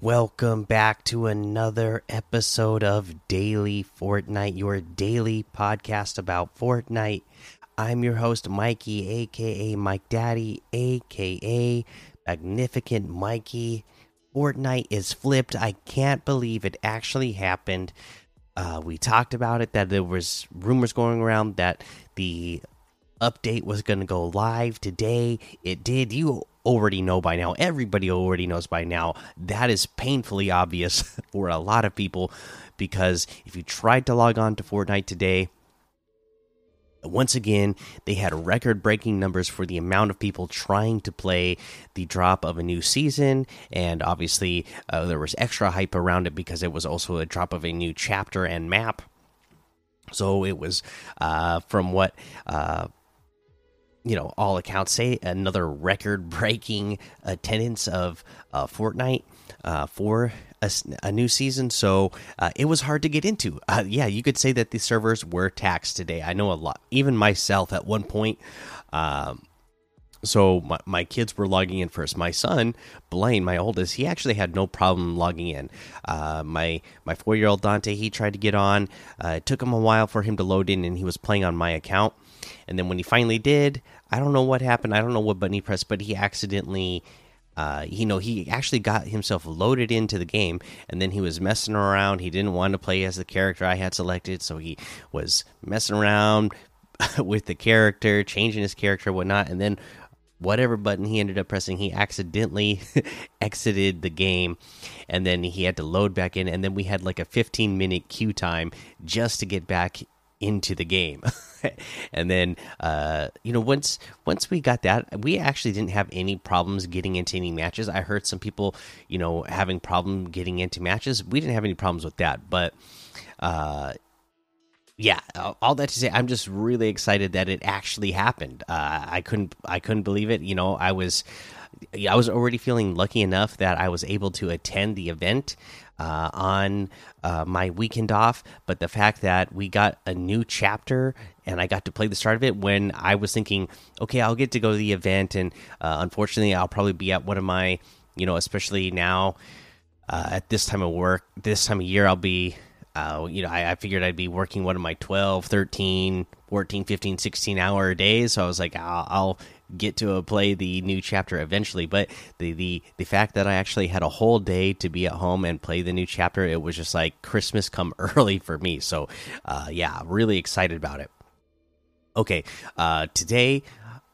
Welcome back to another episode of Daily Fortnite, your daily podcast about Fortnite. I'm your host, Mikey, aka Mike Daddy, aka Magnificent Mikey. Fortnite is flipped. I can't believe it actually happened. Uh, we talked about it that there was rumors going around that the update was going to go live today. It did. You already know by now. Everybody already knows by now. That is painfully obvious for a lot of people because if you tried to log on to Fortnite today, once again, they had record breaking numbers for the amount of people trying to play the drop of a new season. And obviously, uh, there was extra hype around it because it was also a drop of a new chapter and map. So it was uh, from what uh, you know all accounts say another record breaking attendance of uh, Fortnite uh, for a, a, new season. So uh, it was hard to get into. Uh, yeah you could say that the servers were taxed today. I know a lot even myself at one point um, so my, my kids were logging in first. My son blaine my oldest he actually had no problem logging in. Uh, my my four year old dante he tried to get on. Uh, it took him a while for him to load in and he was playing on my account. And then when he finally did I don't know what happened. I don't know what button he pressed, but he accidentally, uh, you know, he actually got himself loaded into the game, and then he was messing around. He didn't want to play as the character I had selected, so he was messing around with the character, changing his character, whatnot, and then whatever button he ended up pressing, he accidentally exited the game, and then he had to load back in, and then we had like a 15 minute queue time just to get back into the game. and then uh, you know once once we got that, we actually didn't have any problems getting into any matches. I heard some people you know having problem getting into matches. We didn't have any problems with that, but uh, yeah, all that to say, I'm just really excited that it actually happened. Uh, I couldn't I couldn't believe it. You know, I was I was already feeling lucky enough that I was able to attend the event uh, on uh, my weekend off. But the fact that we got a new chapter and I got to play the start of it when I was thinking, okay, I'll get to go to the event, and uh, unfortunately, I'll probably be at one of my, you know, especially now uh, at this time of work, this time of year, I'll be. Uh, you know, I, I, figured I'd be working one of my 12, 13, 14, 15, 16 hour days. So I was like, I'll, I'll get to play the new chapter eventually. But the the the fact that I actually had a whole day to be at home and play the new chapter, it was just like Christmas come early for me. So uh, yeah, really excited about it. Okay, uh, today,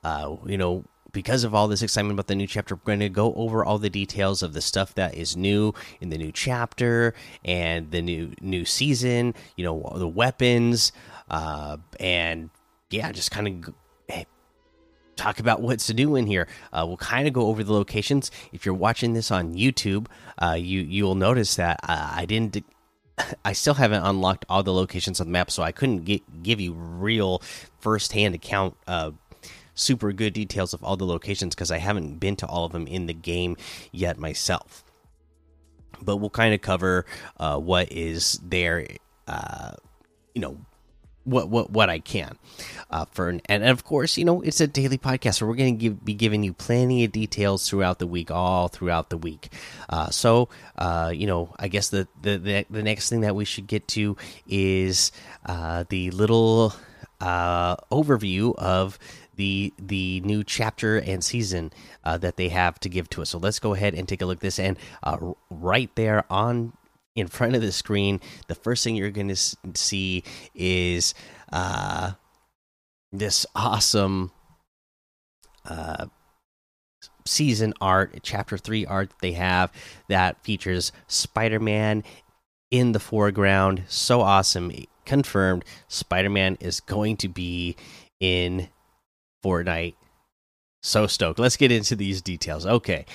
uh, you know. Because of all this excitement about the new chapter, we're going to go over all the details of the stuff that is new in the new chapter and the new new season. You know, the weapons, uh, and yeah, just kind of talk about what's to do in here. Uh, we'll kind of go over the locations. If you're watching this on YouTube, uh, you you'll notice that uh, I didn't. I still haven't unlocked all the locations on the map, so I couldn't get, give you real first-hand account, super good details of all the locations because I haven't been to all of them in the game yet myself. But we'll kind of cover uh, what is there, uh, you know, what what what I can. Uh, for and of course, you know it's a daily podcast, so we're going to be giving you plenty of details throughout the week, all throughout the week. Uh, so, uh, you know, I guess the, the, the the next thing that we should get to is uh, the little uh, overview of the the new chapter and season uh, that they have to give to us. So let's go ahead and take a look at this. And right there on in front of the screen, the first thing you're going to see is uh, this awesome uh, season art, chapter three art they have that features Spider Man in the foreground. So awesome. Confirmed Spider Man is going to be in Fortnite. So stoked. Let's get into these details. Okay.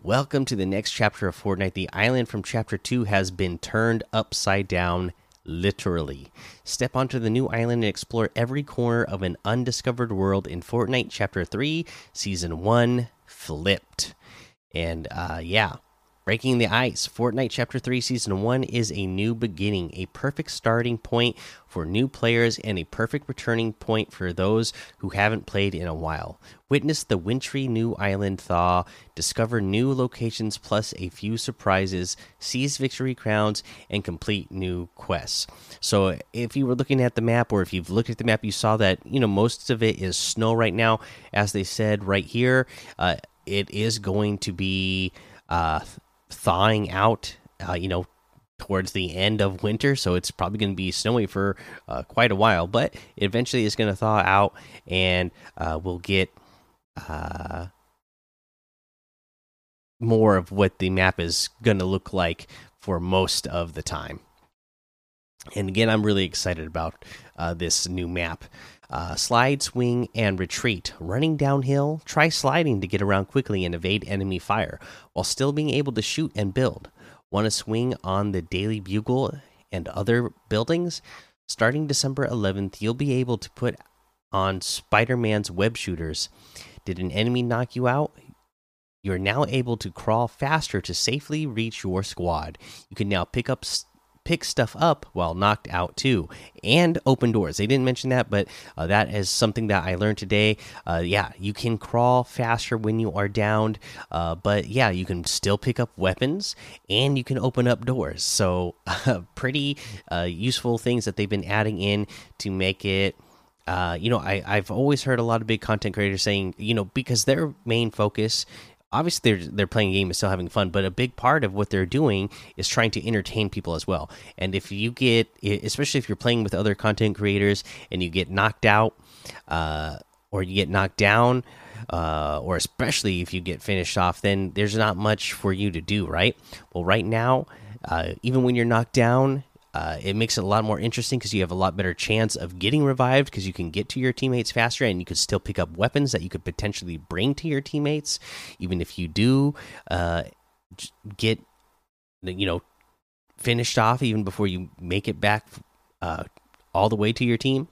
Welcome to the next chapter of Fortnite. The island from chapter 2 has been turned upside down, literally. Step onto the new island and explore every corner of an undiscovered world in Fortnite chapter 3, season 1, Flipped. And uh, yeah, Breaking the Ice, Fortnite Chapter 3 Season 1 is a new beginning, a perfect starting point for new players, and a perfect returning point for those who haven't played in a while. Witness the wintry new island thaw, discover new locations plus a few surprises, seize victory crowns, and complete new quests. So, if you were looking at the map, or if you've looked at the map, you saw that you know most of it is snow right now. As they said right here, uh, it is going to be. Uh, thawing out, uh, you know, towards the end of winter. So it's probably going to be snowy for uh, quite a while, but eventually it's going to thaw out and uh, we'll get uh, more of what the map is going to look like for most of the time. And again, I'm really excited about uh, this new map. Uh, slide, swing, and retreat. Running downhill, try sliding to get around quickly and evade enemy fire, while still being able to shoot and build. Want to swing on the Daily Bugle and other buildings? Starting December 11th, you'll be able to put on Spider Man's web shooters. Did an enemy knock you out? You're now able to crawl faster to safely reach your squad. You can now pick up pick stuff up while knocked out too and open doors. They didn't mention that but uh, that is something that i learned today. Uh, yeah you can crawl faster when you are downed uh, but yeah you can still pick up weapons and you can open up doors. So pretty uh, useful things that they've been adding in to make it uh, you know, I, I've always heard a lot of big content creators saying, you know, because their main focus obviously they're they're playing a game and still having fun but a big part of what they're doing is trying to entertain people as well. And if you get especially if you're playing with other content creators and you get knocked out uh, or you get knocked down uh, or especially if you get finished off then there's not much for you to do right? Well right now uh, even when you're knocked down uh, it makes it a lot more interesting because you have a lot better chance of getting revived because you can get to your teammates faster and you could still pick up weapons that you could potentially bring to your teammates. Even if you do uh, get, you know, finished off even before you make it back uh, all the way to your team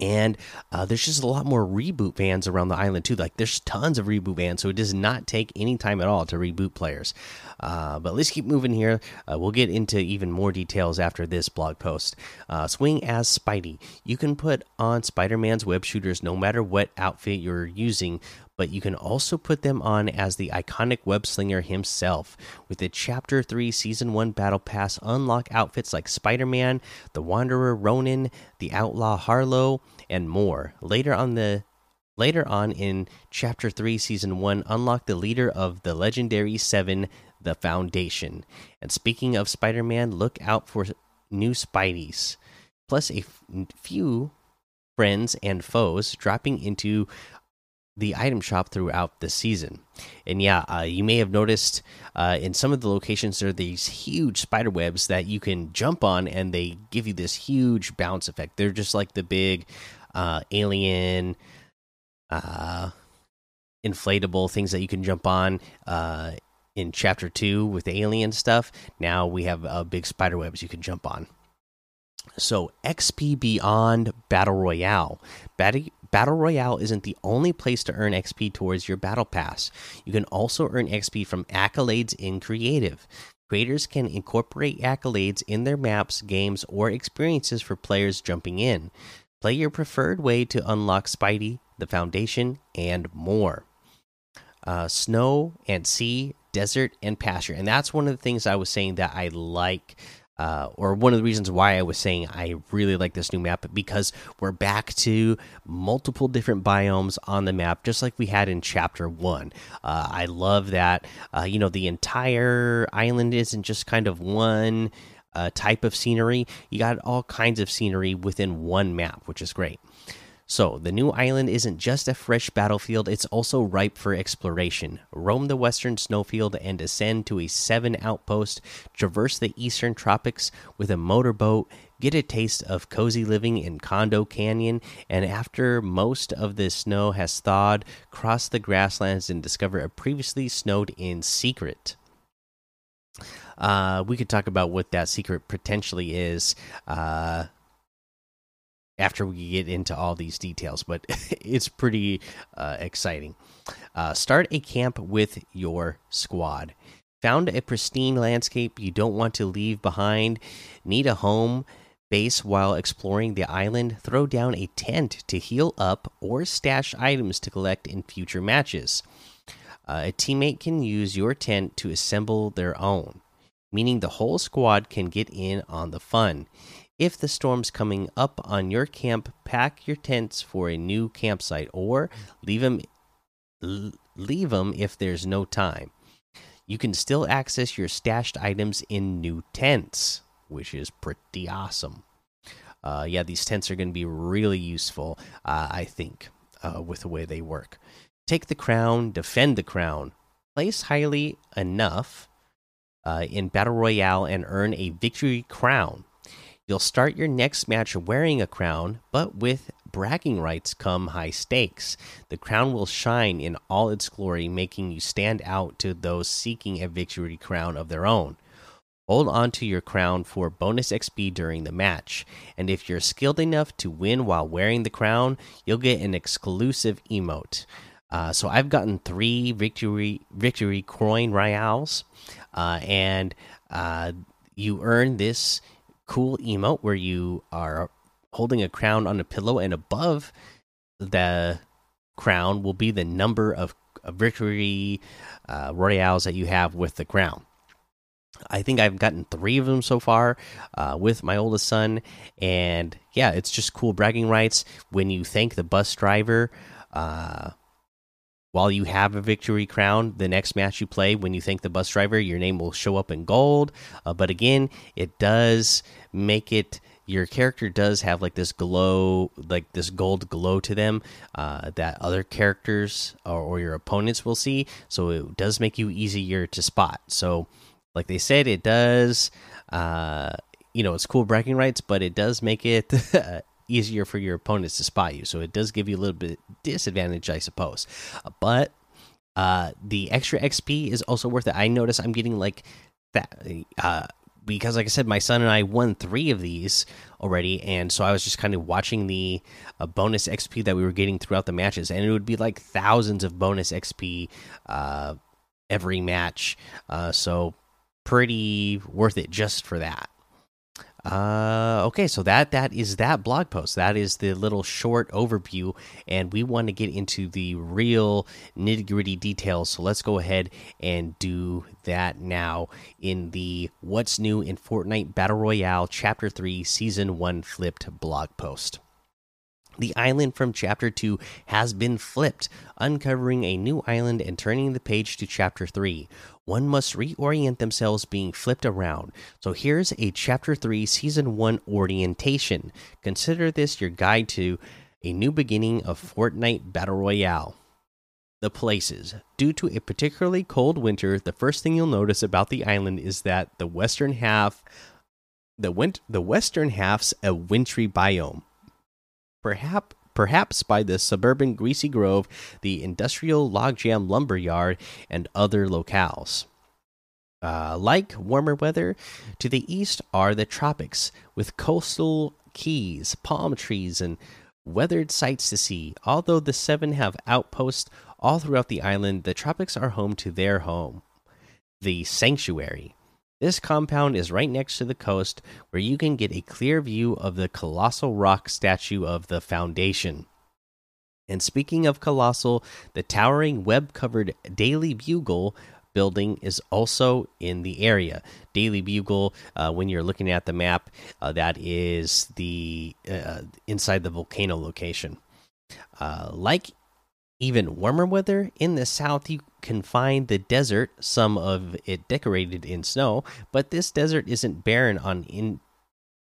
and uh, there's just a lot more reboot vans around the island too. Like there's tons of reboot vans, so it does not take any time at all to reboot players. Uh, but let's keep moving here. Uh, we'll get into even more details after this blog post. Uh, swing as Spidey. You can put on Spider-Man's web shooters no matter what outfit you're using, but you can also put them on as the iconic web slinger himself. With the Chapter 3 Season 1 Battle Pass, unlock outfits like Spider Man, the Wanderer Ronin, the Outlaw Harlow, and more. Later on the Later on in Chapter 3, Season 1, unlock the leader of the Legendary Seven, the Foundation. And speaking of Spider Man, look out for new Spideys, plus a few friends and foes dropping into the item shop throughout the season. And yeah, uh, you may have noticed uh, in some of the locations there are these huge spider webs that you can jump on, and they give you this huge bounce effect. They're just like the big uh, alien uh, inflatable things that you can jump on uh, in Chapter Two with the alien stuff. Now we have uh, big spider webs you can jump on. So XP Beyond Battle Royale. Battle Royale isn't the only place to earn XP towards your Battle Pass. You can also earn XP from accolades in Creative. Creators can incorporate accolades in their maps, games, or experiences for players jumping in. Play your preferred way to unlock Spidey, the Foundation, and more. Uh, snow and sea, desert and pasture. And that's one of the things I was saying that I like uh, or one of the reasons why I was saying I really like this new map because we're back to multiple different biomes on the map, just like we had in Chapter One. Uh, I love that. Uh, you know, the entire island isn't just kind of one uh, type of scenery. You got all kinds of scenery within one map, which is great. So, the new island isn't just a fresh battlefield, it's also ripe for exploration. Roam the western snowfield and ascend to a seven outpost, traverse the eastern tropics with a motorboat, get a taste of cozy living in Condo Canyon, and after most of the snow has thawed, cross the grasslands and discover a previously snowed in secret. Uh, we could talk about what that secret potentially is. Uh, after we get into all these details, but it's pretty uh, exciting. Uh, start a camp with your squad. Found a pristine landscape you don't want to leave behind? Need a home base while exploring the island? Throw down a tent to heal up or stash items to collect in future matches. Uh, a teammate can use your tent to assemble their own, meaning the whole squad can get in on the fun. If the storm's coming up on your camp, pack your tents for a new campsite or leave them leave them if there's no time. You can still access your stashed items in new tents, which is pretty awesome. Uh, yeah, these tents are going to be really useful, uh, I think, uh, with the way they work. Take the crown, defend the crown, place highly enough uh, in Battle Royale, and earn a victory crown. You'll start your next match wearing a crown, but with bragging rights come high stakes. The crown will shine in all its glory, making you stand out to those seeking a victory crown of their own. Hold on to your crown for bonus XP during the match, and if you're skilled enough to win while wearing the crown, you'll get an exclusive emote. Uh, so I've gotten three victory victory crown royales, uh, and uh, you earn this cool emote where you are holding a crown on a pillow, and above the crown will be the number of, victory uh, royales that you have with the crown. I think I've gotten three of them so far uh, with my oldest son, and yeah, it's just cool bragging rights when you thank the bus driver. Uh, while you have a victory crown, the next match you play, when you thank the bus driver, your name will show up in gold. Uh, but again, it does make it your character does have like this glow, like this gold glow to them uh, that other characters or, or, your opponents will see. So it does make you easier to spot. So, like they said, it does. Uh, you know, it's cool bragging rights, but it does make it easier for your opponents to spot you. So it does give you a little bit disadvantage, I suppose. But uh, the extra XP is also worth it. I notice I'm getting like that uh, because, like I said, my son and I won three of these already, and so I was just kind of watching the uh, bonus XP that we were getting throughout the matches, and it would be like thousands of bonus XP uh, every match. Uh, so pretty worth it just for that. Uh, okay, so that that is that blog post. That is the little short overview, and we want to get into the real nitty gritty details. So let's go ahead and do that now in the "What's New in Fortnite Battle Royale" Chapter Three, Season One flipped blog post. The island from Chapter 2 has been flipped, uncovering a new island and turning the page to Chapter 3 one must reorient themselves being flipped around. So here's a Chapter 3 Season 1 orientation. Consider this your guide to a new beginning of Fortnite Battle Royale. The places. Due to a particularly cold winter, the first thing you'll notice about the island is that the western half the wint the western half's a wintry biome. Perhaps perhaps by the suburban Greasy Grove, the industrial logjam lumber yard, and other locales. Uh, like warmer weather, to the east are the tropics, with coastal keys, palm trees, and weathered sights to see. Although the seven have outposts all throughout the island, the tropics are home to their home, the sanctuary. This compound is right next to the coast, where you can get a clear view of the colossal rock statue of the Foundation. And speaking of colossal, the towering web covered Daily Bugle building is also in the area. Daily Bugle, uh, when you're looking at the map, uh, that is the uh, inside the volcano location. Uh, like even warmer weather in the south, you can find the desert, some of it decorated in snow, but this desert isn't barren on in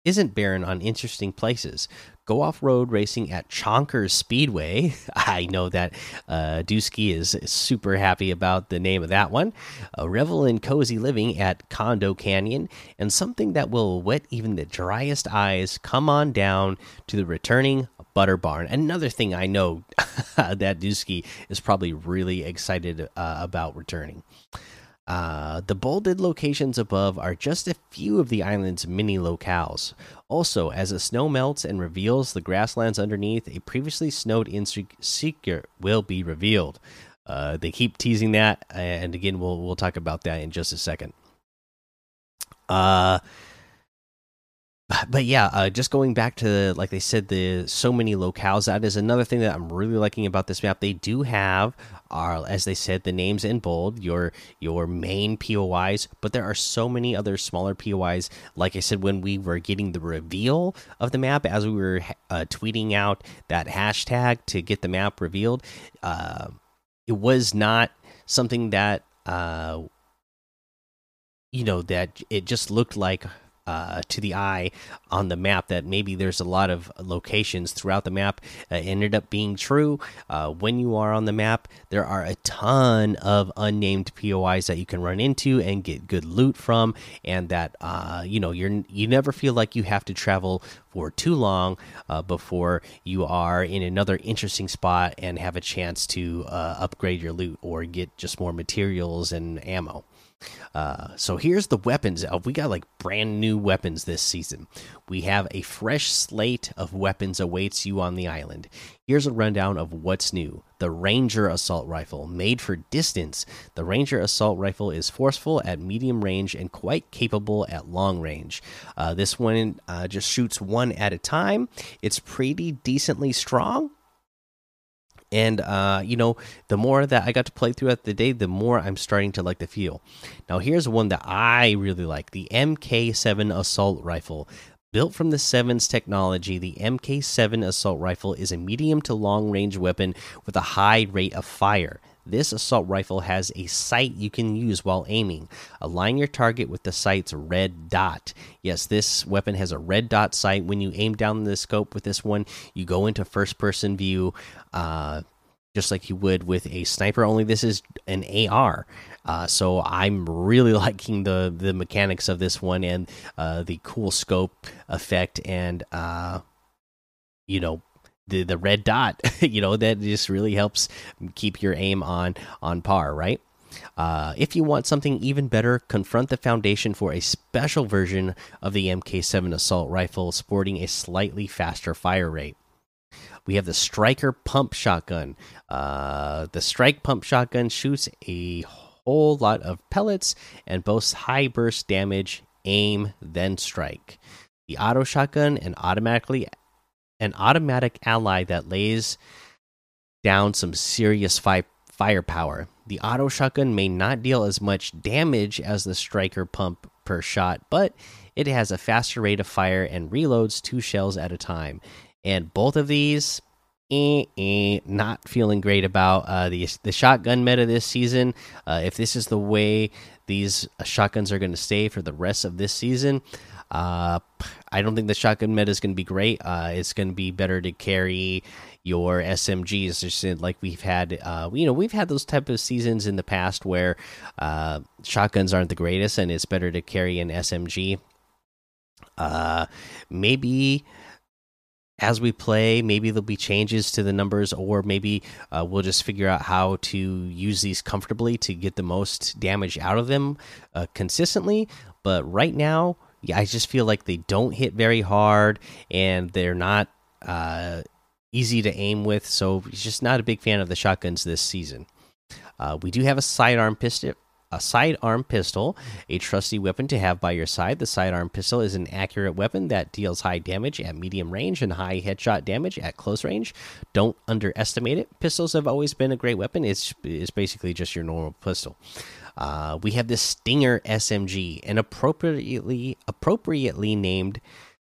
isn't barren on interesting places. Go off road racing at Chonkers Speedway. I know that uh, Dusky is super happy about the name of that one. A revel in cozy living at Condo Canyon, and something that will wet even the driest eyes. Come on down to the returning Butter Barn. Another thing I know that Dusky is probably really excited uh, about returning. Uh, the bolded locations above are just a few of the island's mini locales. Also, as the snow melts and reveals the grasslands underneath, a previously snowed in secret will be revealed. uh, they keep teasing that, and again, we'll we'll talk about that in just a second. Uh, but yeah, uh, just going back to like they said, the so many locales. That is another thing that I'm really liking about this map. They do have, are as they said, the names in bold, your your main POIs. But there are so many other smaller POIs. Like I said, when we were getting the reveal of the map, as we were uh, tweeting out that hashtag to get the map revealed, uh, it was not something that uh, you know that it just looked like uh, to the eye on the map that maybe there's a lot of locations throughout the map uh, ended up being true. Uh, when you are on the map, there are a ton of unnamed POIs that you can run into and get good loot from, and that uh, you know you're you never feel like you have to travel for too long uh, before you are in another interesting spot and have a chance to uh, upgrade your loot or get just more materials and ammo. Uh, so here's the weapons. Uh, we got like brand new weapons this season. We have a fresh slate of weapons awaits you on the island. Here's a rundown of what's new. The Ranger Assault Rifle, made for distance. The Ranger Assault Rifle is forceful at medium range and quite capable at long range. Uh, this one uh, just shoots one at a time. It's pretty decently strong and uh, you know the more that i got to play throughout the day the more i'm starting to like the feel. Now here's one that i really like the mk7 assault rifle. Built from the 7's technology the mk7 assault rifle is a medium to long range weapon with a high rate of fire this assault rifle has a sight you can use while aiming. Align your target with the sight's red dot. Yes, this weapon has a red dot sight. When you aim down the scope with this one, you go into first person view, uh, just like you would with a sniper, only this is an AR. Uh, so I'm really liking the the mechanics of this one and uh, the cool scope effect and uh, you know the the red dot you know that just really helps keep your aim on on par right uh, if you want something even better, confront the Foundation for a special version of the MK7 assault rifle sporting a slightly faster fire rate. We have the Striker pump shotgun. Uh, the Strike pump shotgun shoots a whole lot of pellets and boasts high burst damage, aim, then strike. The auto shotgun and automatically an automatic ally that lays down some serious fi firepower. The auto shotgun may not deal as much damage as the striker pump per shot, but it has a faster rate of fire and reloads two shells at a time. And both of these, eh, eh, not feeling great about uh, the the shotgun meta this season. Uh, if this is the way these shotguns are going to stay for the rest of this season, uh, I don't think the shotgun meta is going to be great. Uh, it's going to be better to carry your SMGs, just like we've had. Uh, you know, we've had those type of seasons in the past where uh, shotguns aren't the greatest, and it's better to carry an SMG. Uh, maybe as we play, maybe there'll be changes to the numbers, or maybe uh, we'll just figure out how to use these comfortably to get the most damage out of them uh, consistently. But right now, I just feel like they don't hit very hard and they're not uh, easy to aim with. So he's just not a big fan of the shotguns this season. Uh, we do have a sidearm pistol. A sidearm pistol, a trusty weapon to have by your side. The sidearm pistol is an accurate weapon that deals high damage at medium range and high headshot damage at close range. Don't underestimate it. Pistols have always been a great weapon. It's it's basically just your normal pistol. Uh, we have the Stinger SMG, an appropriately appropriately named.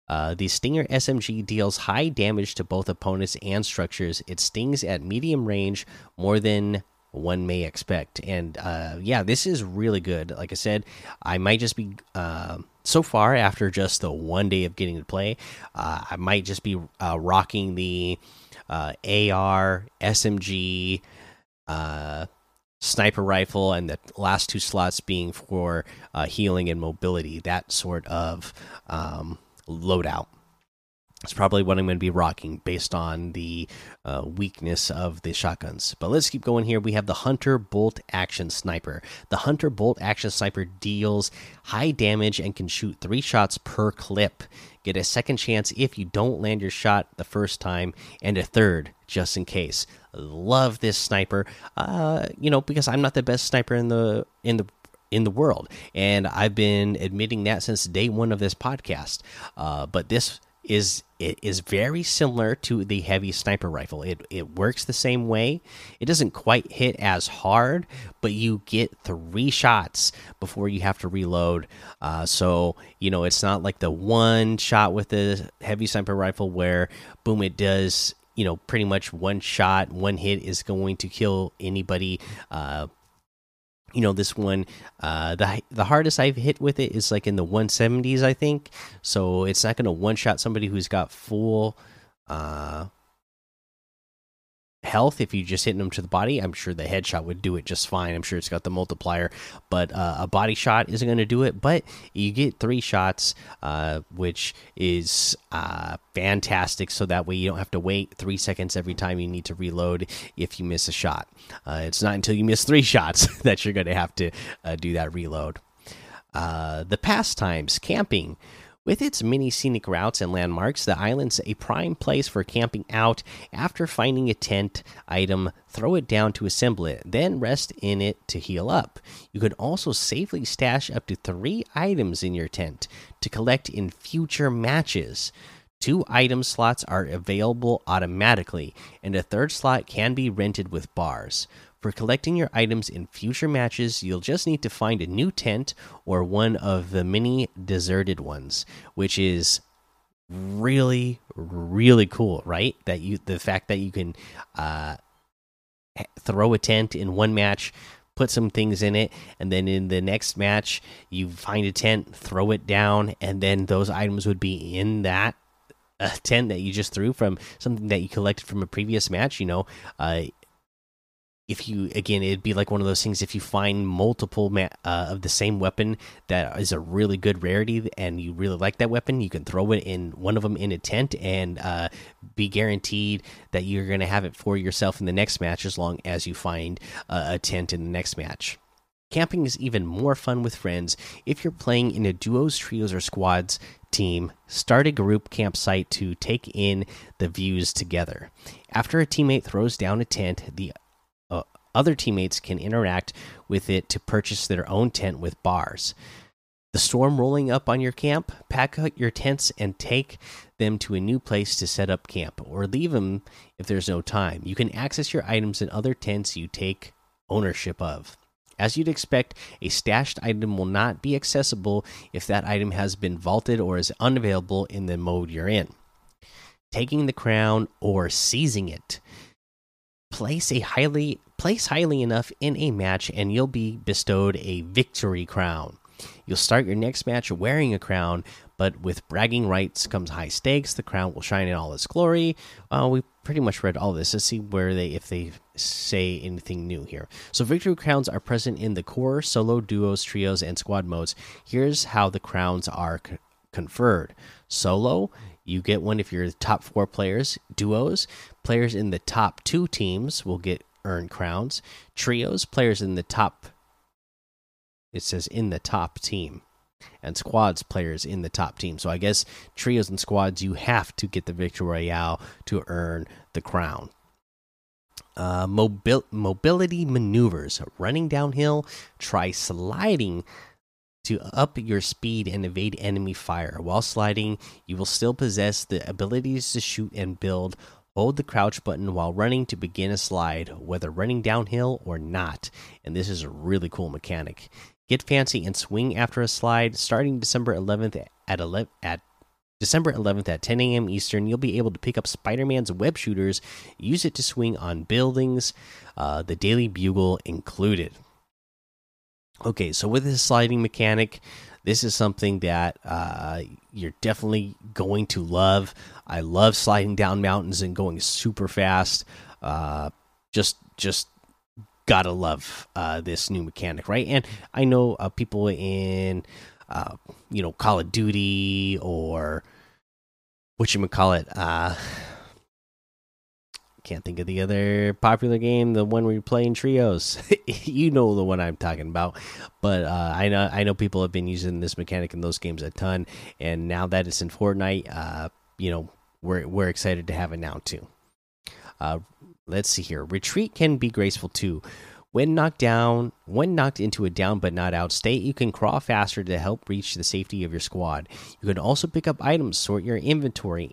Uh, the Stinger SMG deals high damage to both opponents and structures. It stings at medium range more than one may expect. And uh, yeah, this is really good. Like I said, I might just be uh, so far after just the one day of getting to play. Uh, I might just be uh, rocking the uh, AR SMG sniper rifle, and the last two slots being for uh, healing and mobility, that sort of um, loadout. It's probably what I'm going to be rocking based on the uh, weakness of the shotguns. But let's keep going here. We have the Hunter Bolt Action Sniper. The Hunter Bolt Action Sniper deals high damage and can shoot three shots per clip. Get a second chance if you don't land your shot the first time, and a third just in case. Love this sniper. Uh, you know, because I'm not the best sniper in the in the in the world, and I've been admitting that since day one of this podcast. Uh, but this is it is very similar to the heavy sniper rifle. It it works the same way. It doesn't quite hit as hard, but you get three shots before you have to reload. Uh, so you know it's not like the one shot with the heavy sniper rifle where boom it does you know pretty much one shot, one hit is going to kill anybody. Uh, you know this one uh the the hardest i've hit with it is like in the 170s i think. So it's not going to one shot somebody who's got full uh health if you just hitting them to the body. I'm sure the headshot would do it just fine. I'm sure it's got the multiplier, but uh, a body shot isn't going to do it. But you get three shots, uh, which is uh, fantastic. So that way you don't have to wait three seconds every time you need to reload if you miss a shot. Uh, it's not until you miss three shots that you're going to have to uh, do that reload. Uh, the pastimes, camping. With its many scenic routes and landmarks, the island's a prime place for camping out. After finding a tent item, throw it down to assemble it, then rest in it to heal up. You can also safely stash up to three items in your tent to collect in future matches. Two item slots are available automatically, and a third slot can be rented with bars. For collecting your items in future matches, you'll just need to find a new tent or one of the many deserted ones, which is really really cool, right? That you the fact that you can uh throw a tent in one match, put some things in it, and then in the next match you find a tent, throw it down, and then those items would be in that uh, tent that you just threw from something that you collected from a previous match. You know, uh, if you again it'd be like one of those things if you find multiple uh, of the same weapon that is a really good rarity and you really like that weapon you can throw it in one of them in a tent and uh, be guaranteed that you're going to have it for yourself in the next match as long as you find uh, a tent in the next match. Camping is even more fun with friends. If you're playing in a duos trios or squads team start a group campsite to take in the views together. After a teammate throws down a tent the other teammates can interact with it to purchase their own tent with bars. The storm rolling up on your camp, pack out your tents and take them to a new place to set up camp, or leave them if there's no time. You can access your items in other tents you take ownership of. As you'd expect, a stashed item will not be accessible if that item has been vaulted or is unavailable in the mode you're in. Taking the crown or seizing it. Place a highly place highly enough in a match and you'll be bestowed a victory crown. You'll start your next match wearing a crown, but with bragging rights comes high stakes. The crown will shine in all its glory. Uh, we pretty much read all this. Let's see where they if they say anything new here. So victory crowns are present in the core, solo, duos, trios, and squad modes. Here's how the crowns are conferred. Solo, you get one if you're the top four players. Duos, players in the top two teams will get earn crowns. Trios, players in the top, it says in the top team. And squads, players in the top team. So I guess trios and squads, you have to get the Victory Royale to earn the crown. Uh, mobil mobility maneuvers. Running downhill, try sliding to up your speed and evade enemy fire. While sliding, you will still possess the abilities to shoot and build Hold the crouch button while running to begin a slide, whether running downhill or not. And this is a really cool mechanic. Get fancy and swing after a slide. Starting December 11th at 11 at December 11th at 10 a.m. Eastern, you'll be able to pick up Spider Man's web shooters, use it to swing on buildings, uh, the Daily Bugle included. Okay, so with this sliding mechanic, this is something that uh, you're definitely going to love. I love sliding down mountains and going super fast. Uh, just, just gotta love uh, this new mechanic, right? And I know uh, people in, uh, you know, Call of Duty or what you call it. Can't think of the other popular game, the one where you play in trios. you know the one I'm talking about. But uh, I know I know people have been using this mechanic in those games a ton, and now that it's in Fortnite, uh, you know we're we're excited to have it now too. Uh, let's see here. Retreat can be graceful too. When knocked down, when knocked into a down but not out state, you can crawl faster to help reach the safety of your squad. You can also pick up items, sort your inventory,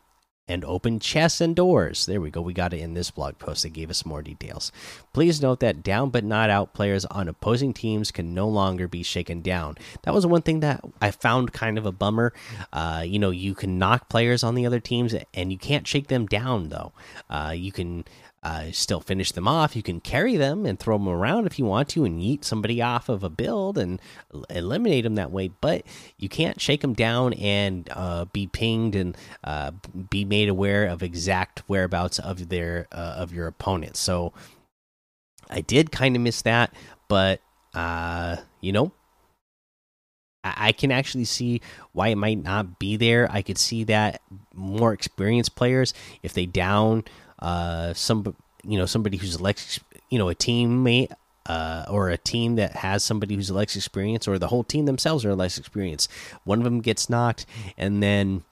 and open chests and doors. There we go. We got it in this blog post. They gave us more details. Please note that down but not out players on opposing teams can no longer be shaken down. That was one thing that I found kind of a bummer. Uh, you know, you can knock players on the other teams and you can't shake them down, though. Uh, you can uh, still finish them off. You can carry them and throw them around if you want to, and eat somebody off of a build and eliminate them that way. But you can't shake them down and uh, be pinged and uh, be made aware of exact whereabouts of their uh, of your opponent. So I did kind of miss that, but uh, you know. I can actually see why it might not be there. I could see that more experienced players, if they down uh, some you know somebody who's less you know a teammate uh, or a team that has somebody who's less experienced, or the whole team themselves are less experienced. One of them gets knocked, and then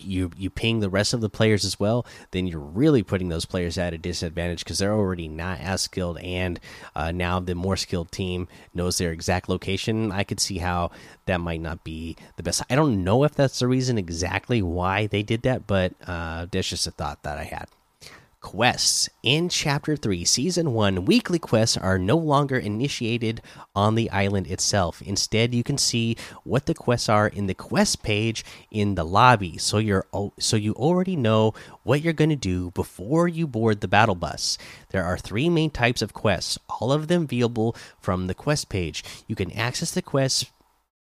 you you ping the rest of the players as well. Then you're really putting those players at a disadvantage because they're already not as skilled, and uh, now the more skilled team knows their exact location. I could see how that might not be the best. I don't know if that's the reason exactly why they did that, but uh, that's just a thought that I had quests. In Chapter 3, Season 1, weekly quests are no longer initiated on the island itself. Instead, you can see what the quests are in the quest page in the lobby. So you're so you already know what you're going to do before you board the battle bus. There are three main types of quests, all of them viewable from the quest page. You can access the quest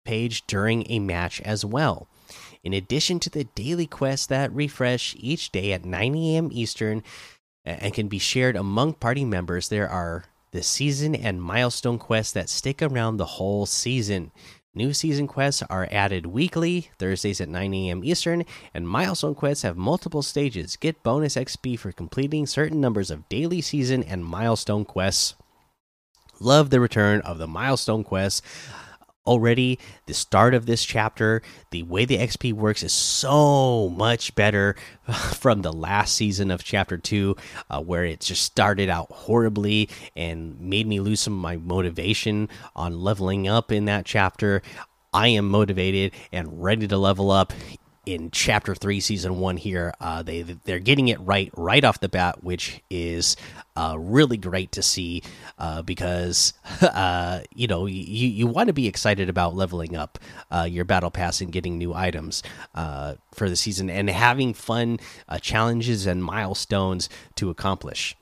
page during a match as well. In addition to the daily quests that refresh each day at 9 a.m. Eastern and can be shared among party members, there are the season and milestone quests that stick around the whole season. New season quests are added weekly, Thursdays at 9 a.m. Eastern, and milestone quests have multiple stages. Get bonus XP for completing certain numbers of daily season and milestone quests. Love the return of the milestone quests already the start of this chapter the way the xp works is so much better from the last season of chapter 2 uh, where it just started out horribly and made me lose some of my motivation on leveling up in that chapter. I am motivated and ready to level up in chapter three, season one. Here, uh, they they're getting it right right off the bat, which is uh, really great to see uh, because uh, you know you you want to be excited about leveling up uh, your battle pass and getting new items uh, for the season and having fun challenges and milestones to accomplish.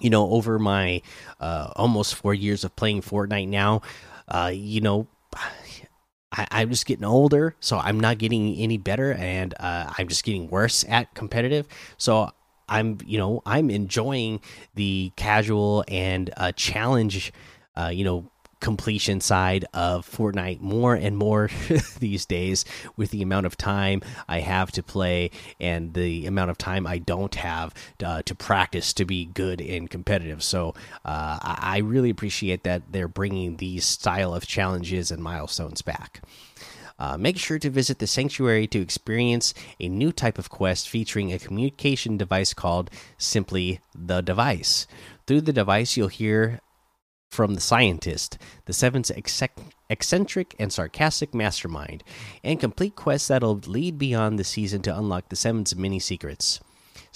You know, over my almost four years of playing Fortnite now, you know I, am just getting older, so I'm not getting any better, and uh, I'm just getting worse at competitive. So I'm, you know, I'm enjoying the casual and uh, challenge, uh, you know, completion side of Fortnite more and more these days with the amount of time I have to play and the amount of time I don't have uh, to practice to be good and competitive. So uh, I really appreciate that they're bringing these style of challenges and milestones back. Uh, make sure to visit the sanctuary to experience a new type of quest featuring a communication device called simply the device. Through the device, you'll hear from the scientist, the seven's eccentric and sarcastic mastermind, and complete quests that'll lead beyond the season to unlock the seven's many secrets.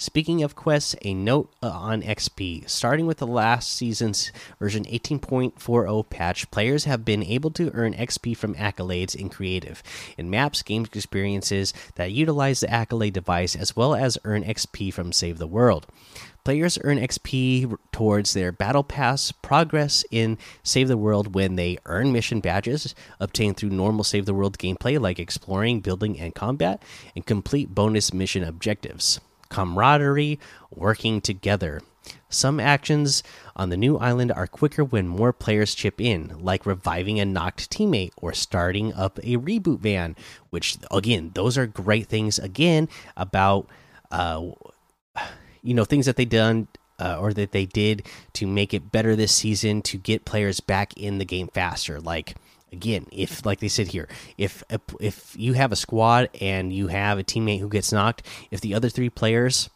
Speaking of quests, a note uh, on XP. Starting with the last season's version 18.40 patch, players have been able to earn XP from accolades in creative, in maps, game experiences that utilize the accolade device, as well as earn XP from Save the World. Players earn XP towards their Battle Pass progress in Save the World when they earn mission badges obtained through normal Save the World gameplay like exploring, building, and combat, and complete bonus mission objectives. Camaraderie, working together. Some actions on the new island are quicker when more players chip in, like reviving a knocked teammate or starting up a reboot van, which, again, those are great things, again, about, uh, you know, things that they done. Uh, or that they did to make it better this season to get players back in the game faster. Like again, if like they said here, if if you have a squad and you have a teammate who gets knocked, if the other three players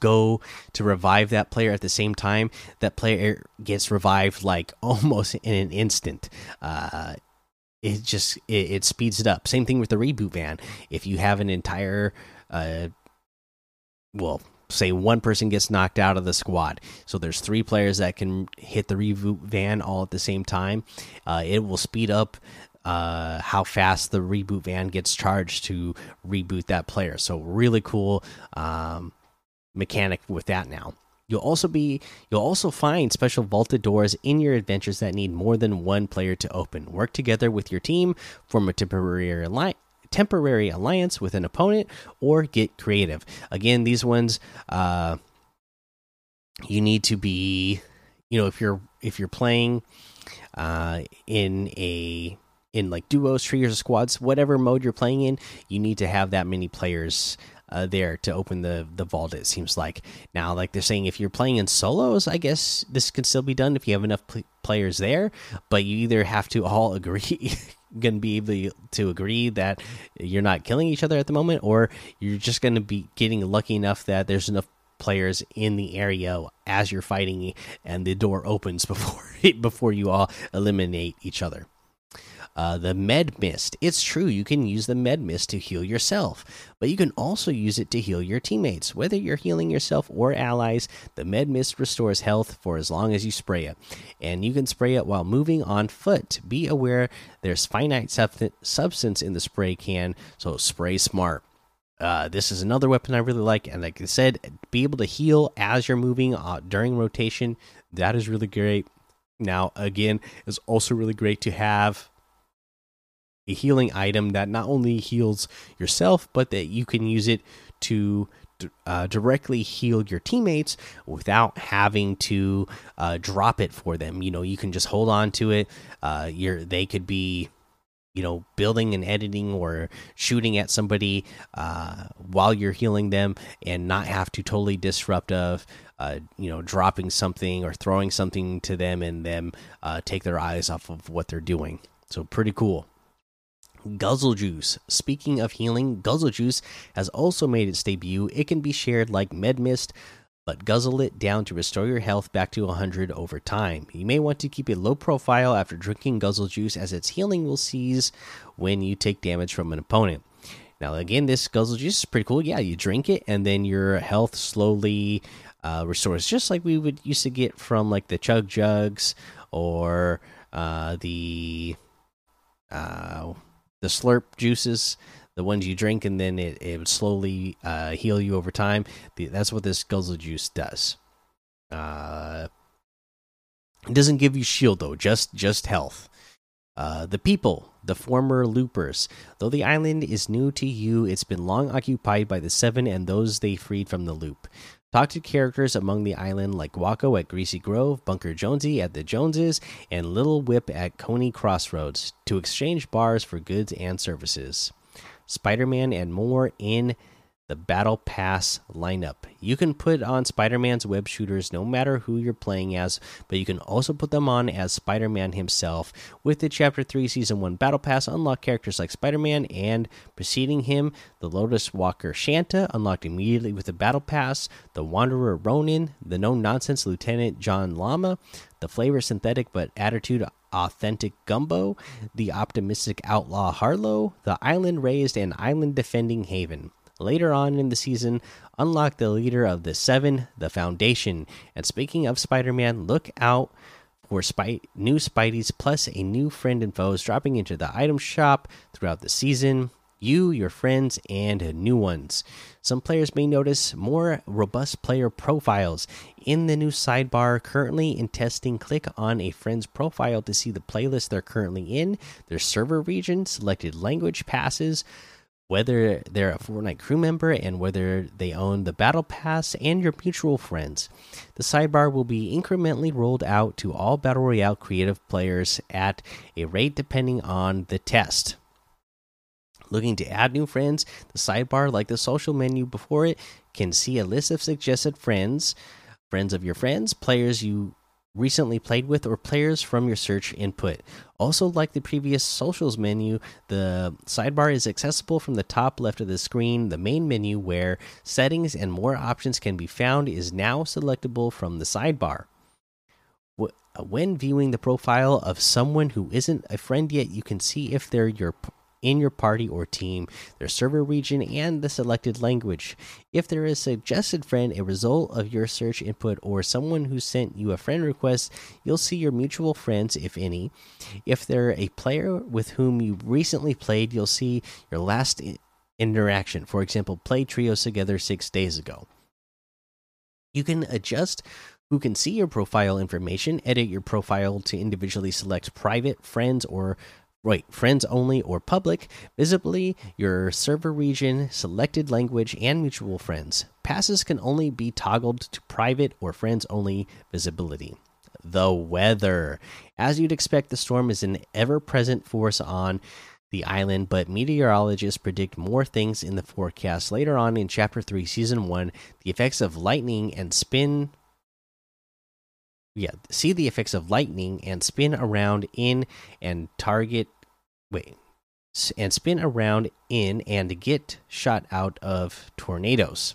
go to revive that player at the same time, that player gets revived like almost in an instant. Uh, it just it, it, speeds it up. Same thing with the reboot van. If you have an entire, uh, well, say one person gets knocked out of the squad, so there's three players that can hit the reboot van all at the same time. Uh, it will speed up uh, how fast the reboot van gets charged to reboot that player. So really cool. Um, mechanic with that now. You'll also be you'll also find special vaulted doors in your adventures that need more than one player to open. Work together with your team, form a temporary alliance temporary alliance with an opponent or get creative. Again, these ones uh you need to be you know if you're if you're playing uh in a in like duos, trios, squads, whatever mode you're playing in, you need to have that many players uh, there to open the the vault. It seems like now, like they're saying, if you're playing in solos, I guess this can still be done if you have enough pl players there. But you either have to all agree, going to be able to agree that you're not killing each other at the moment, or you're just going to be getting lucky enough that there's enough players in the area as you're fighting and the door opens before before you all eliminate each other uh, the med mist. It's true, you can use the med mist to heal yourself, but you can also use it to heal your teammates. Whether you're healing yourself or allies, the med mist restores health for as long as you spray it. And you can spray it while moving on foot. Be aware there's finite substance in the spray can, so spray smart. Uh, this is another weapon I really like, and like I said, be able to heal as you're moving uh, during rotation. That is really great. Now, again, it's also really great to have a healing item that not only heals yourself, but that you can use it to uh, directly heal your teammates without having to uh, drop it for them. You know, you can just hold on to it. Uh, you're they could be, you know, building and editing or shooting at somebody uh, while you're healing them, and not have to totally disrupt of. Uh, you know, dropping something or throwing something to them and them uh, take their eyes off of what they're doing. So pretty cool. Guzzle Juice. Speaking of healing, Guzzle Juice has also made its debut. It can be shared like Med Mist, but guzzle it down to restore your health back to 100 over time. You may want to keep a low profile after drinking Guzzle Juice, as its healing will cease when you take damage from an opponent. Now, again, this Guzzle Juice is pretty cool. Yeah, you drink it, and then your health slowly uh, restores, just like we would used to get from like the Chug Jugs or uh, the. Uh, the slurp juices, the ones you drink, and then it, it would slowly uh, heal you over time. The, that's what this guzzle juice does. Uh, it doesn't give you shield though, just just health. Uh, the people, the former loopers. Though the island is new to you, it's been long occupied by the Seven and those they freed from the loop. Talk to characters among the island like Wako at Greasy Grove, Bunker Jonesy at the Joneses, and Little Whip at Coney Crossroads to exchange bars for goods and services. Spider Man and more in the Battle Pass lineup. You can put on Spider Man's web shooters no matter who you're playing as, but you can also put them on as Spider Man himself. With the Chapter 3 Season 1 Battle Pass, unlock characters like Spider Man and preceding him, the Lotus Walker Shanta, unlocked immediately with the Battle Pass, the Wanderer Ronin, the No Nonsense Lieutenant John Llama, the Flavor Synthetic but Attitude Authentic Gumbo, the Optimistic Outlaw Harlow, the Island Raised and Island Defending Haven. Later on in the season, unlock the leader of the Seven, the Foundation. And speaking of Spider Man, look out for Spy new Spideys plus a new friend and foes dropping into the item shop throughout the season. You, your friends, and new ones. Some players may notice more robust player profiles in the new sidebar. Currently in testing, click on a friend's profile to see the playlist they're currently in, their server region, selected language passes whether they're a Fortnite crew member and whether they own the Battle Pass and your mutual friends. The sidebar will be incrementally rolled out to all Battle Royale creative players at a rate depending on the test. Looking to add new friends, the sidebar, like the social menu before it, can see a list of suggested friends, friends of your friends, players you recently played with, or players from your search input. Also, like the previous socials menu, the sidebar is accessible from the top left of the screen. The main menu, where settings and more options can be found, is now selectable from the sidebar. When viewing the profile of someone who isn't a friend yet, you can see if they're your in your party or team, their server region, and the selected language. If there is a suggested friend, a result of your search input, or someone who sent you a friend request, you'll see your mutual friends, if any. If they're a player with whom you recently played, you'll see your last interaction. For example, play trios together six days ago. You can adjust who can see your profile information, edit your profile to individually select private, friends, or Right, friends only or public, visibly your server region, selected language, and mutual friends. Passes can only be toggled to private or friends only visibility. The weather. As you'd expect, the storm is an ever present force on the island, but meteorologists predict more things in the forecast. Later on in Chapter 3, Season 1, the effects of lightning and spin yeah, see the effects of lightning and spin around in and target. Wait, and spin around in and get shot out of tornadoes.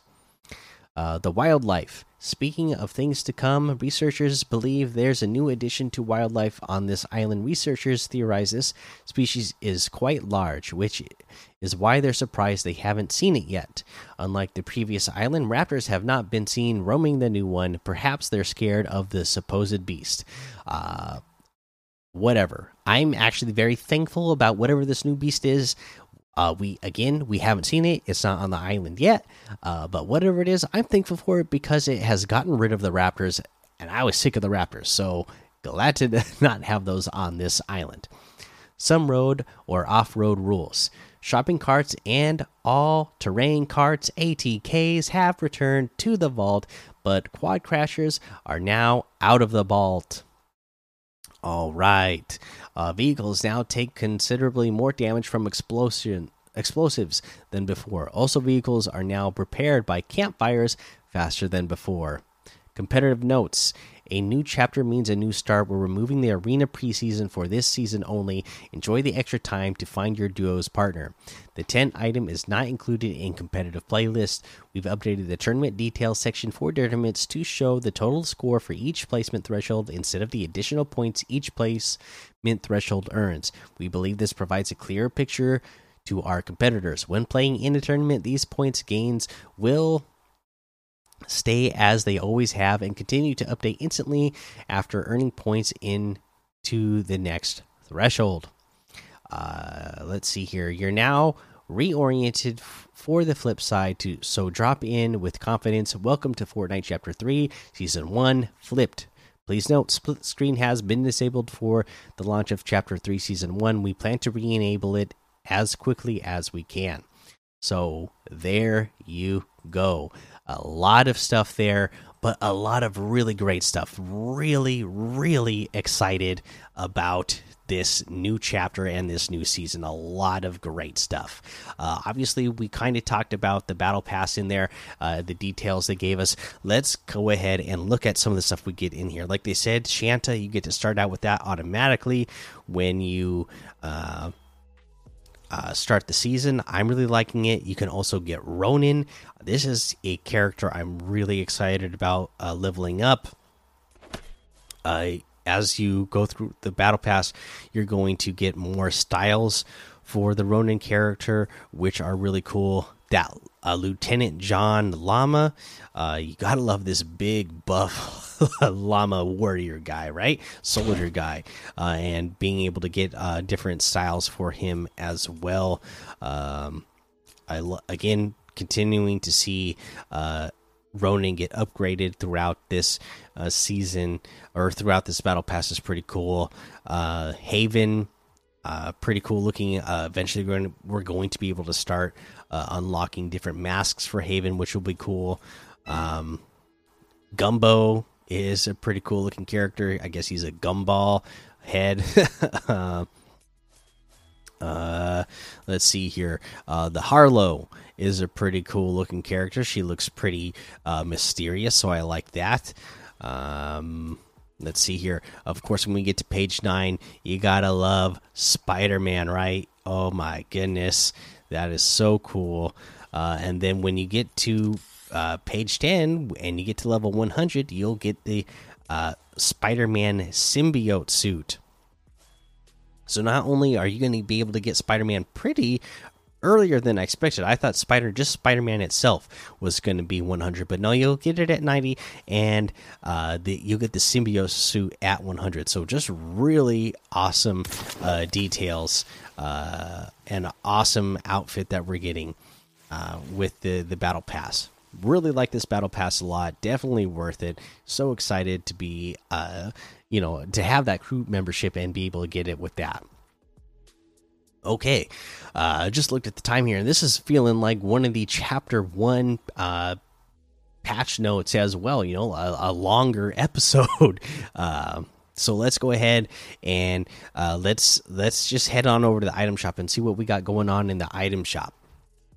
Uh, the wildlife. Speaking of things to come, researchers believe there's a new addition to wildlife on this island. Researchers theorize this species is quite large, which is why they're surprised they haven't seen it yet. Unlike the previous island, raptors have not been seen roaming the new one. Perhaps they're scared of the supposed beast. Uh, whatever. I'm actually very thankful about whatever this new beast is. Uh, we again, we haven't seen it. It's not on the island yet. Uh, but whatever it is, I'm thankful for it because it has gotten rid of the raptors, and I was sick of the raptors. So glad to not have those on this island. Some road or off-road rules. Shopping carts and all terrain carts ATKs have returned to the vault, but quad crashers are now out of the vault. All right. Uh, vehicles now take considerably more damage from explosion explosives than before. Also, vehicles are now prepared by campfires faster than before. Competitive notes a new chapter means a new start. We're removing the arena preseason for this season only. Enjoy the extra time to find your duo's partner. The 10 item is not included in competitive playlist. We've updated the tournament details section for tournaments to show the total score for each placement threshold instead of the additional points each placement threshold earns. We believe this provides a clearer picture to our competitors. When playing in a tournament, these points gains will stay as they always have and continue to update instantly after earning points into the next threshold. Uh, let's see here. You're now reoriented for the flip side to so drop in with confidence. Welcome to Fortnite Chapter 3, Season 1, Flipped. Please note, split screen has been disabled for the launch of Chapter 3, Season 1. We plan to re enable it as quickly as we can. So there you go a lot of stuff there, but a lot of really great stuff. Really, really excited about this new chapter and this new season. A lot of great stuff. Uh, obviously, we kind of talked about the battle pass in there, uh, the details they gave us. Let's go ahead and look at some of the stuff we get in here. Like they said, Shanta, you get to start out with that automatically when you. Uh, uh, start the season. I'm really liking it. You can also get Ronin. This is a character I'm really excited about uh, leveling up. Uh, as you go through the battle pass, you're going to get more styles for the Ronin character, which are really cool. That uh, Lieutenant John Llama, uh, you gotta love this big buff llama warrior guy, right? Soldier guy, uh, and being able to get uh, different styles for him as well. Um, I again continuing to see uh, Ronin get upgraded throughout this uh, season or throughout this battle pass is pretty cool. Uh, Haven Uh, pretty cool looking. Uh, eventually, we're going, to, we're going to be able to start uh, unlocking different masks for Haven, which will be cool. Um, Gumbo is a pretty cool looking character. I guess he's a gumball head. uh, let's see here. Uh, the Harlow is a pretty cool looking character. She looks pretty uh, mysterious, so I like that. Um, let's see here. Of course, when we get to page nine, you gotta love Spider Man, right? Oh my goodness, that is so cool. Uh, and then when you get to uh, page 10 and you get to level 100, you'll get the uh, Spider Man symbiote suit. So not only are you going to be able to get Spider Man pretty earlier than I expected, I thought Spider just Spider Man itself was going to be 100, but no, you'll get it at 90, and uh, the, you'll get the symbiote suit at 100. So just really awesome uh, details uh, and awesome outfit that we're getting uh, with the the battle pass. Really like this battle pass a lot. Definitely worth it. So excited to be uh you know to have that crew membership and be able to get it with that okay uh just looked at the time here and this is feeling like one of the chapter one uh patch notes as well you know a, a longer episode. Uh so let's go ahead and uh, let's let's just head on over to the item shop and see what we got going on in the item shop.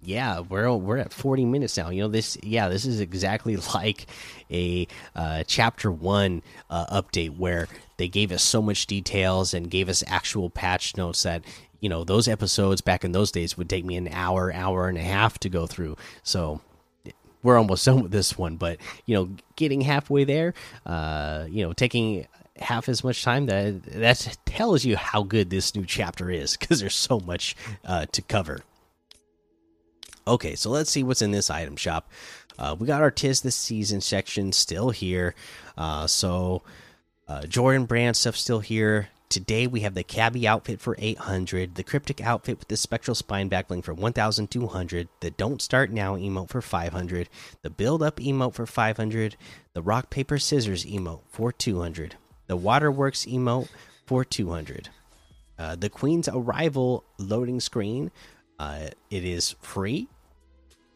Yeah we're we're at 40 minutes now you know this yeah this is exactly like a uh, chapter one uh, update where they gave us so much details and gave us actual patch notes that you know those episodes back in those days would take me an hour hour and a half to go through so we're almost done with this one but you know getting halfway there uh you know taking half as much time that that tells you how good this new chapter is because there's so much uh, to cover Okay, so let's see what's in this item shop. Uh, we got our Tis the Season section still here. Uh, so uh, Jordan Brand stuff still here. Today we have the Cabbie outfit for 800, the Cryptic outfit with the Spectral Spine backbling for 1200, the Don't Start Now emote for 500, the Build Up emote for 500, the Rock Paper Scissors emote for 200, the Waterworks emote for 200, uh, the Queen's Arrival loading screen uh, it is free.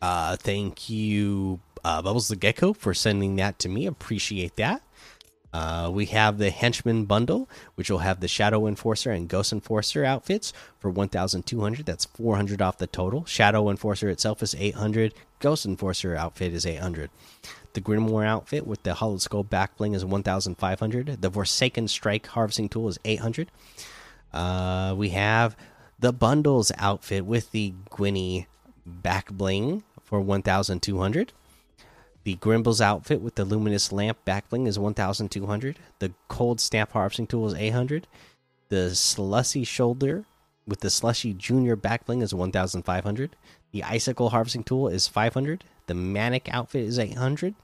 Uh, thank you, uh, Bubbles the Gecko, for sending that to me. Appreciate that. Uh, we have the Henchman bundle, which will have the Shadow Enforcer and Ghost Enforcer outfits for 1,200. That's 400 off the total. Shadow Enforcer itself is 800. Ghost Enforcer outfit is 800. The Grimoire outfit with the Hollow Skull back bling is 1,500. The Forsaken Strike harvesting tool is 800. Uh, we have the bundles outfit with the Gwynny back bling for 1200 the Grimbles outfit with the luminous lamp back bling is 1200 the cold snap harvesting tool is 800 the slushy soldier with the slushy junior back bling is 1500 the icicle harvesting tool is 500 the manic outfit is 800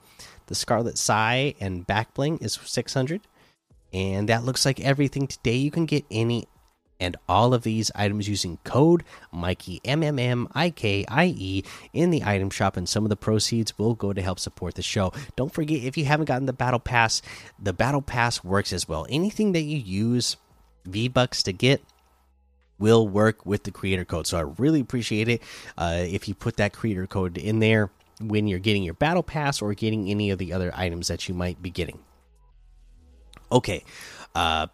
the scarlet sigh and back bling is 600 and that looks like everything today. You can get any and all of these items using code Mikey M M M I K I E in the item shop, and some of the proceeds will go to help support the show. Don't forget if you haven't gotten the battle pass, the battle pass works as well. Anything that you use V Bucks to get will work with the creator code. So I really appreciate it uh, if you put that creator code in there when you're getting your battle pass or getting any of the other items that you might be getting. Okay, uh,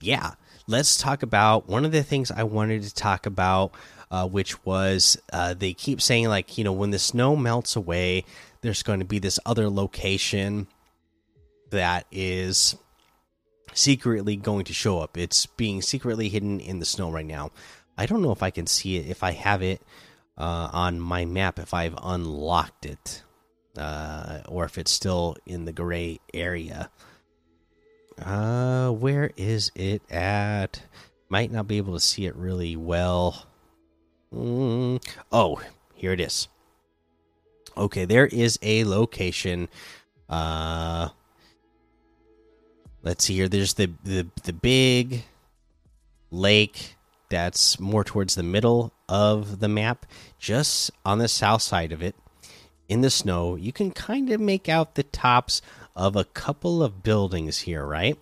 yeah let's talk about one of the things I wanted to talk about, uh, which was uh, they keep saying, like, you know, when the snow melts away, there's going to be this other location that is secretly going to show up. It's being secretly hidden in the snow right now. I don't know if I can see it, if I have it uh, on my map, if I've unlocked it, uh, or if it's still in the gray area. Uh, where is it at? Might not be able to see it really well. Mm. Oh, here it is. Okay, there is a location. Uh, let's see here. There's the the the big lake that's more towards the middle of the map, just on the south side of it, in the snow. You can kind of make out the tops of a couple of buildings here, right?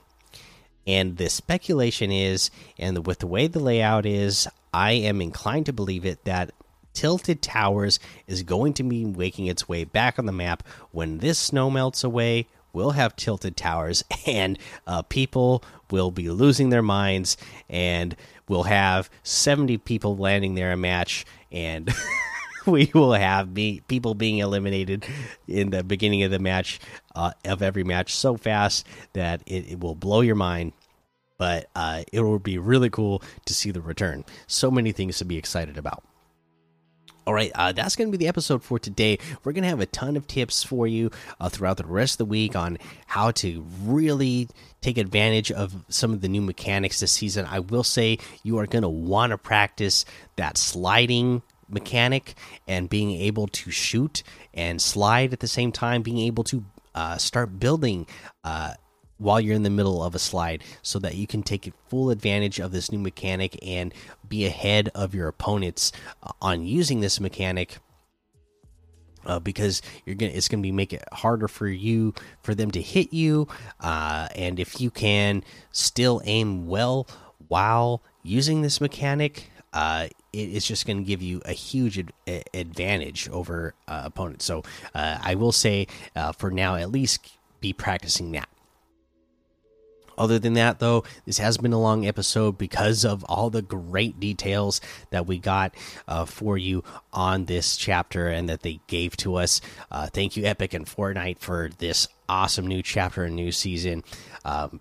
And the speculation is, and with the way the layout is, I am inclined to believe it that Tilted Towers is going to be making its way back on the map when this snow melts away. We'll have tilted towers, and uh, people will be losing their minds, and we'll have 70 people landing there a match, and we will have be, people being eliminated in the beginning of the match uh, of every match so fast that it, it will blow your mind but uh, it will be really cool to see the return. So many things to be excited about. All right, uh, that's going to be the episode for today. We're going to have a ton of tips for you uh, throughout the rest of the week on how to really take advantage of some of the new mechanics this season. I will say you are going to want to practice that sliding mechanic and being able to shoot and slide at the same time, being able to uh, start building uh, while you're in the middle of a slide so that you can take full advantage of this new mechanic and be ahead of your opponents uh, on using this mechanic uh, because you're gonna it's gonna be make it harder for you for them to hit you uh, and if you can still aim well while using this mechanic uh, it's just going to give you a huge ad advantage over uh, opponents so uh, i will say for now at least be practicing that other than that, though, this has been a long episode because of all the great details that we got uh, for you on this chapter and that they gave to us. Uh, thank you, Epic and Fortnite, for this awesome new chapter and new season. Um,